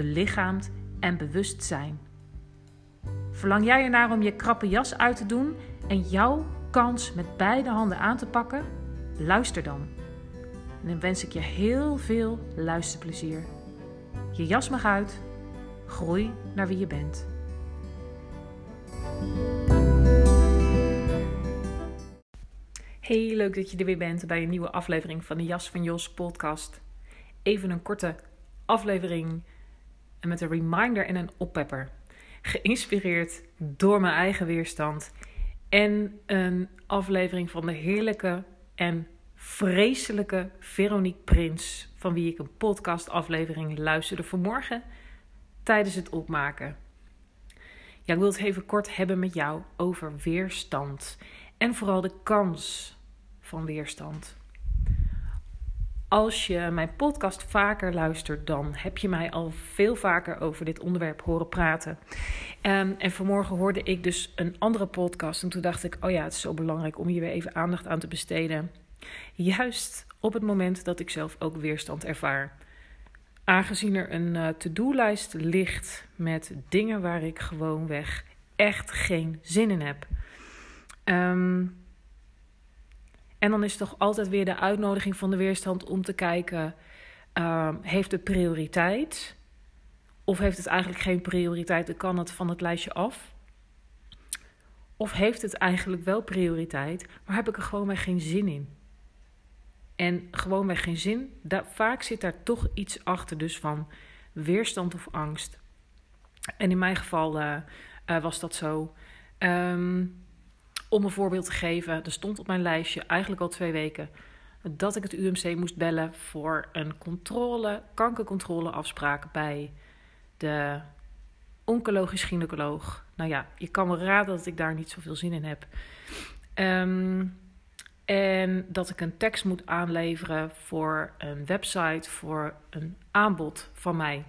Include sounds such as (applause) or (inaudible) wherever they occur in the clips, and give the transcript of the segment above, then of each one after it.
belichaamd en bewustzijn. Verlang jij ernaar om je krappe jas uit te doen en jouw kans met beide handen aan te pakken? Luister dan. En dan wens ik je heel veel luisterplezier. Je jas mag uit. Groei naar wie je bent. Hey, leuk dat je er weer bent bij een nieuwe aflevering van de Jas van Jos podcast. Even een korte aflevering met een reminder en een oppepper. Geïnspireerd door mijn eigen weerstand en een aflevering van de heerlijke en vreselijke Veronique Prins, van wie ik een podcastaflevering luisterde vanmorgen tijdens het opmaken. Ja, ik wil het even kort hebben met jou over weerstand en vooral de kans van weerstand. Als je mijn podcast vaker luistert, dan heb je mij al veel vaker over dit onderwerp horen praten. Um, en vanmorgen hoorde ik dus een andere podcast. En toen dacht ik: Oh ja, het is zo belangrijk om hier weer even aandacht aan te besteden. Juist op het moment dat ik zelf ook weerstand ervaar. Aangezien er een uh, to-do-lijst ligt met dingen waar ik gewoonweg echt geen zin in heb. Um, en dan is toch altijd weer de uitnodiging van de weerstand om te kijken: uh, heeft het prioriteit? Of heeft het eigenlijk geen prioriteit Dan kan het van het lijstje af? Of heeft het eigenlijk wel prioriteit, maar heb ik er gewoon weer geen zin in? En gewoon weer geen zin, daar, vaak zit daar toch iets achter, dus van weerstand of angst. En in mijn geval uh, uh, was dat zo. Um, om een voorbeeld te geven, er stond op mijn lijstje eigenlijk al twee weken dat ik het UMC moest bellen voor een controle, kankercontroleafspraak bij de oncologisch gynaecoloog. Nou ja, je kan me raden dat ik daar niet zoveel zin in heb. Um, en dat ik een tekst moet aanleveren voor een website voor een aanbod van mij.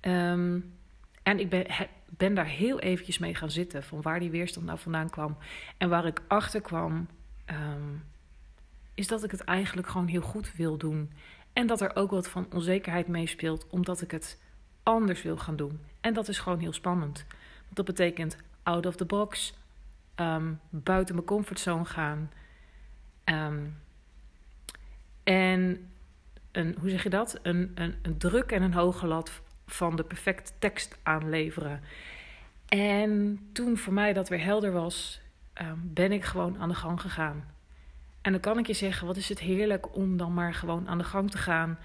Um, en ik ben, ben daar heel eventjes mee gaan zitten van waar die weerstand nou vandaan kwam. En waar ik achter kwam, ehm, is dat ik het eigenlijk gewoon heel goed wil doen. En dat er ook wat van onzekerheid meespeelt, omdat ik het anders wil gaan doen. En dat is gewoon heel spannend. Want dat betekent out of the box, um, buiten mijn comfortzone gaan. Um, en een, hoe zeg je dat? Een, een, een druk en een hoge lat van de perfecte tekst aanleveren. En toen voor mij dat weer helder was, ehm, ben ik gewoon aan de gang gegaan. En dan kan ik je zeggen, wat is het heerlijk om dan maar gewoon aan de gang te gaan.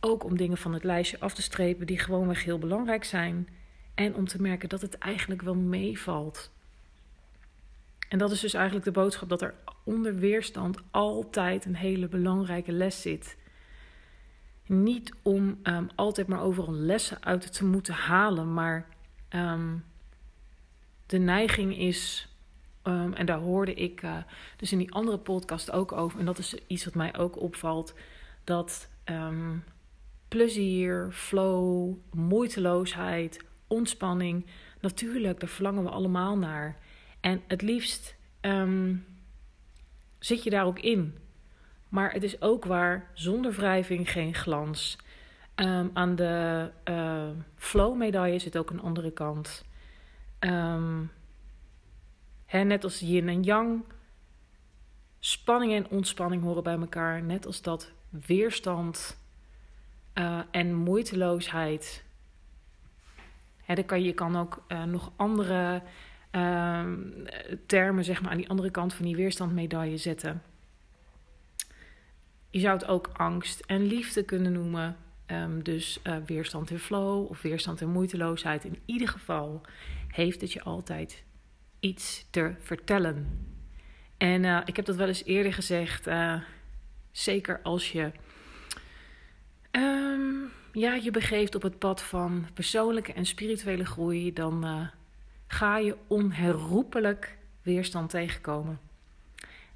Ook om dingen van het lijstje af te strepen die gewoonweg heel belangrijk zijn. En om te merken dat het eigenlijk wel meevalt. En dat is dus eigenlijk de boodschap dat er onder weerstand altijd een hele belangrijke les zit. Niet om um, altijd maar overal lessen uit te moeten halen, maar um, de neiging is, um, en daar hoorde ik uh, dus in die andere podcast ook over, en dat is iets wat mij ook opvalt, dat plezier, flow, moeiteloosheid, ontspanning, natuurlijk, daar verlangen we allemaal naar. En het liefst zit je daar ook in. Maar het is ook waar, zonder wrijving geen glans. Um, aan de uh, flow-medaille zit ook een andere kant. Um, hè, net als yin en yang. Spanning en ontspanning horen bij elkaar. Net als dat weerstand uh, en moeiteloosheid dan kan, je kan ook uh, nog andere uh, termen zeg maar, aan die andere kant van die weerstandmedaille zetten. Je zou het ook angst en liefde kunnen noemen. Um, dus uh, weerstand en flow of weerstand en moeiteloosheid. In ieder geval heeft het je altijd iets te vertellen. En uh, ik heb dat wel eens eerder gezegd. Uh, zeker als je um, ja, je begeeft op het pad van persoonlijke en spirituele groei, dan ga je onherroepelijk weerstand tegenkomen.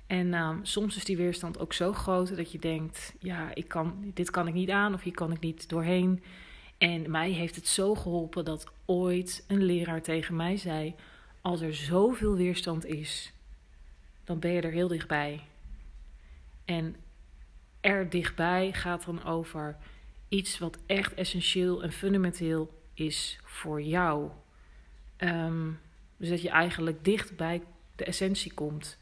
En uh, soms is die weerstand ook zo groot dat je denkt: ja, ik kan, dit kan ik niet aan of hier kan ik niet doorheen. En mij heeft het zo geholpen dat ooit een leraar tegen mij zei: als er zoveel weerstand is, dan ben je er heel dichtbij. En er dichtbij gaat dan over iets wat echt essentieel en fundamenteel is voor jou. Um, dus dat je eigenlijk dicht bij de essentie komt.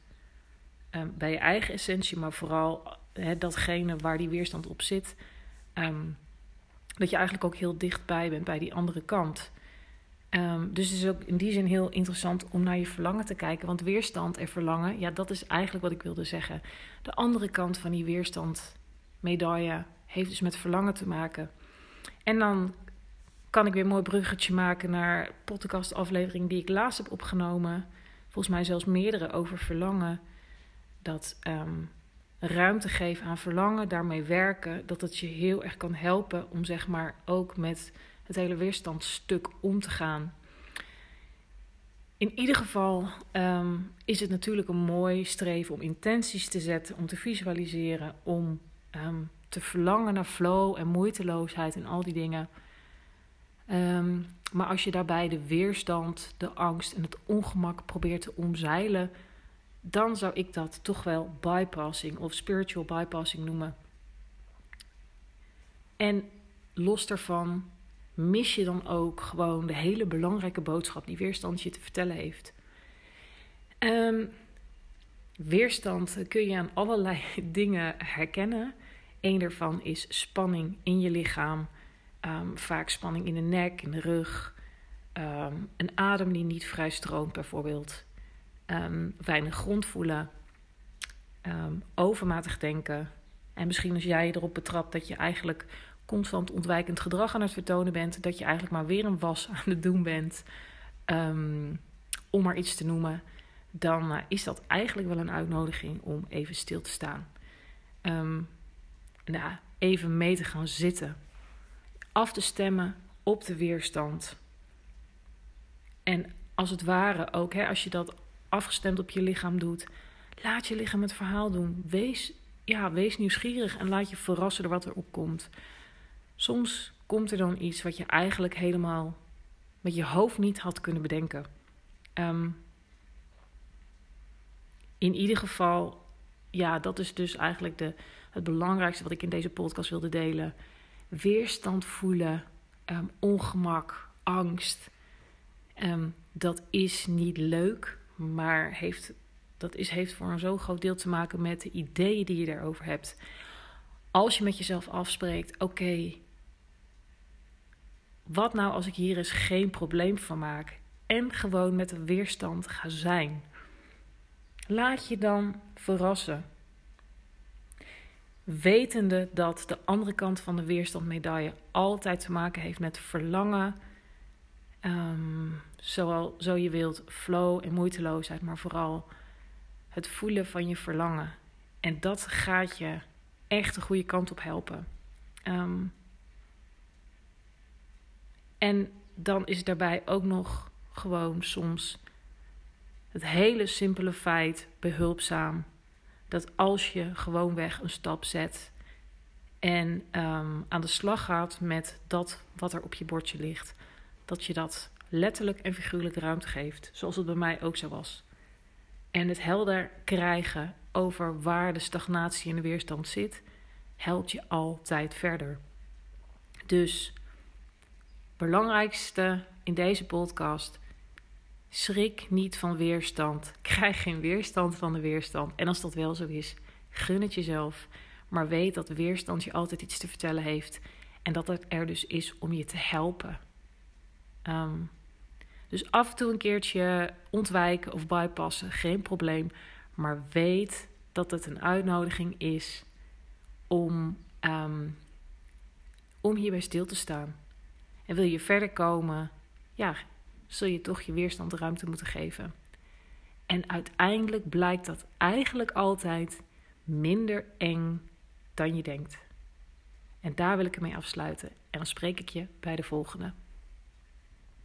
Um, bij je eigen essentie, maar vooral datgene waar die weerstand op zit. Um, dat je eigenlijk ook heel dichtbij bent bij die andere kant. dus het is ook in die zin heel interessant om naar je verlangen te kijken. Want weerstand en verlangen, ja, dat is eigenlijk wat ik wilde zeggen. De andere kant van die weerstand, medaille, heeft dus met verlangen te maken. En dan kan ik weer een mooi bruggetje maken naar podcastaflevering die ik laatst heb opgenomen. Volgens mij zelfs meerdere over verlangen. Dat um, ruimte geven aan verlangen, daarmee werken, dat het je heel erg kan helpen om zeg maar ook met het hele weerstandstuk om te gaan. In ieder geval um, is het natuurlijk een mooi streven om intenties te zetten, om te visualiseren, om um, te verlangen naar flow en moeiteloosheid en al die dingen. Maar als je daarbij de weerstand, de angst en het ongemak probeert te omzeilen, dan zou ik dat toch wel bypassing of spiritual bypassing noemen. En los daarvan mis je dan ook gewoon de hele belangrijke boodschap die weerstand je te vertellen heeft. Um, weerstand kun je aan allerlei (laughs) dingen herkennen. Eén daarvan is spanning in je lichaam. Um, vaak spanning in de nek, in de rug. Um, een adem die niet vrij stroomt, bijvoorbeeld. Um, weinig grond voelen. overmatig denken. En misschien als jij erop betrapt dat je eigenlijk constant ontwijkend gedrag aan het vertonen bent. Dat je eigenlijk maar weer een was aan het doen bent. om maar iets te noemen. Dan uh, is dat eigenlijk wel een uitnodiging om even stil te staan. Nou, even mee te gaan zitten. Af te stemmen op de weerstand. En als het ware ook, hè, als je dat afgestemd op je lichaam doet, laat je lichaam het verhaal doen. Wees, ja, wees nieuwsgierig en laat je verrassen door wat er opkomt. Soms komt er dan iets wat je eigenlijk helemaal met je hoofd niet had kunnen bedenken. Um, in ieder geval, ja, dat is dus eigenlijk de, het belangrijkste wat ik in deze podcast wilde delen. Weerstand voelen, um, ongemak, angst. Um, dat is niet leuk, maar heeft, dat is, heeft voor een zo groot deel te maken met de ideeën die je daarover hebt. Als je met jezelf afspreekt, oké, wat nou als ik hier eens geen probleem van maak en gewoon met de weerstand ga zijn? Laat je dan verrassen. Wetende dat de andere kant van de weerstandmedaille altijd te maken heeft met verlangen. Um, zowel, zo je wilt, flow en moeiteloosheid, maar vooral het voelen van je verlangen. En dat gaat je echt de goede kant op helpen. Um, en dan is daarbij ook nog gewoon soms het hele simpele feit behulpzaam dat als je gewoonweg een stap zet en um, aan de slag gaat met dat wat er op je bordje ligt, dat je dat letterlijk en figuurlijk ruimte geeft, zoals het bij mij ook zo was. En het helder krijgen over waar de stagnatie en de weerstand zit, helpt je altijd verder. Dus belangrijkste in deze podcast Schrik niet van weerstand. (laughs) Krijg geen weerstand van de weerstand. En als dat wel zo is, gun het jezelf. Maar weet dat weerstand je altijd iets te vertellen heeft. En dat het er dus is om je te helpen. Ehm, dus af en toe een keertje ontwijken of bypassen, geen probleem. Maar weet dat het een uitnodiging is om, um, om hierbij stil te staan. En wil je verder komen, ja, zul je toch je weerstand ruimte moeten geven. En uiteindelijk blijkt dat eigenlijk altijd minder eng dan je denkt. En daar wil ik ermee afsluiten. En dan spreek ik je bij de volgende.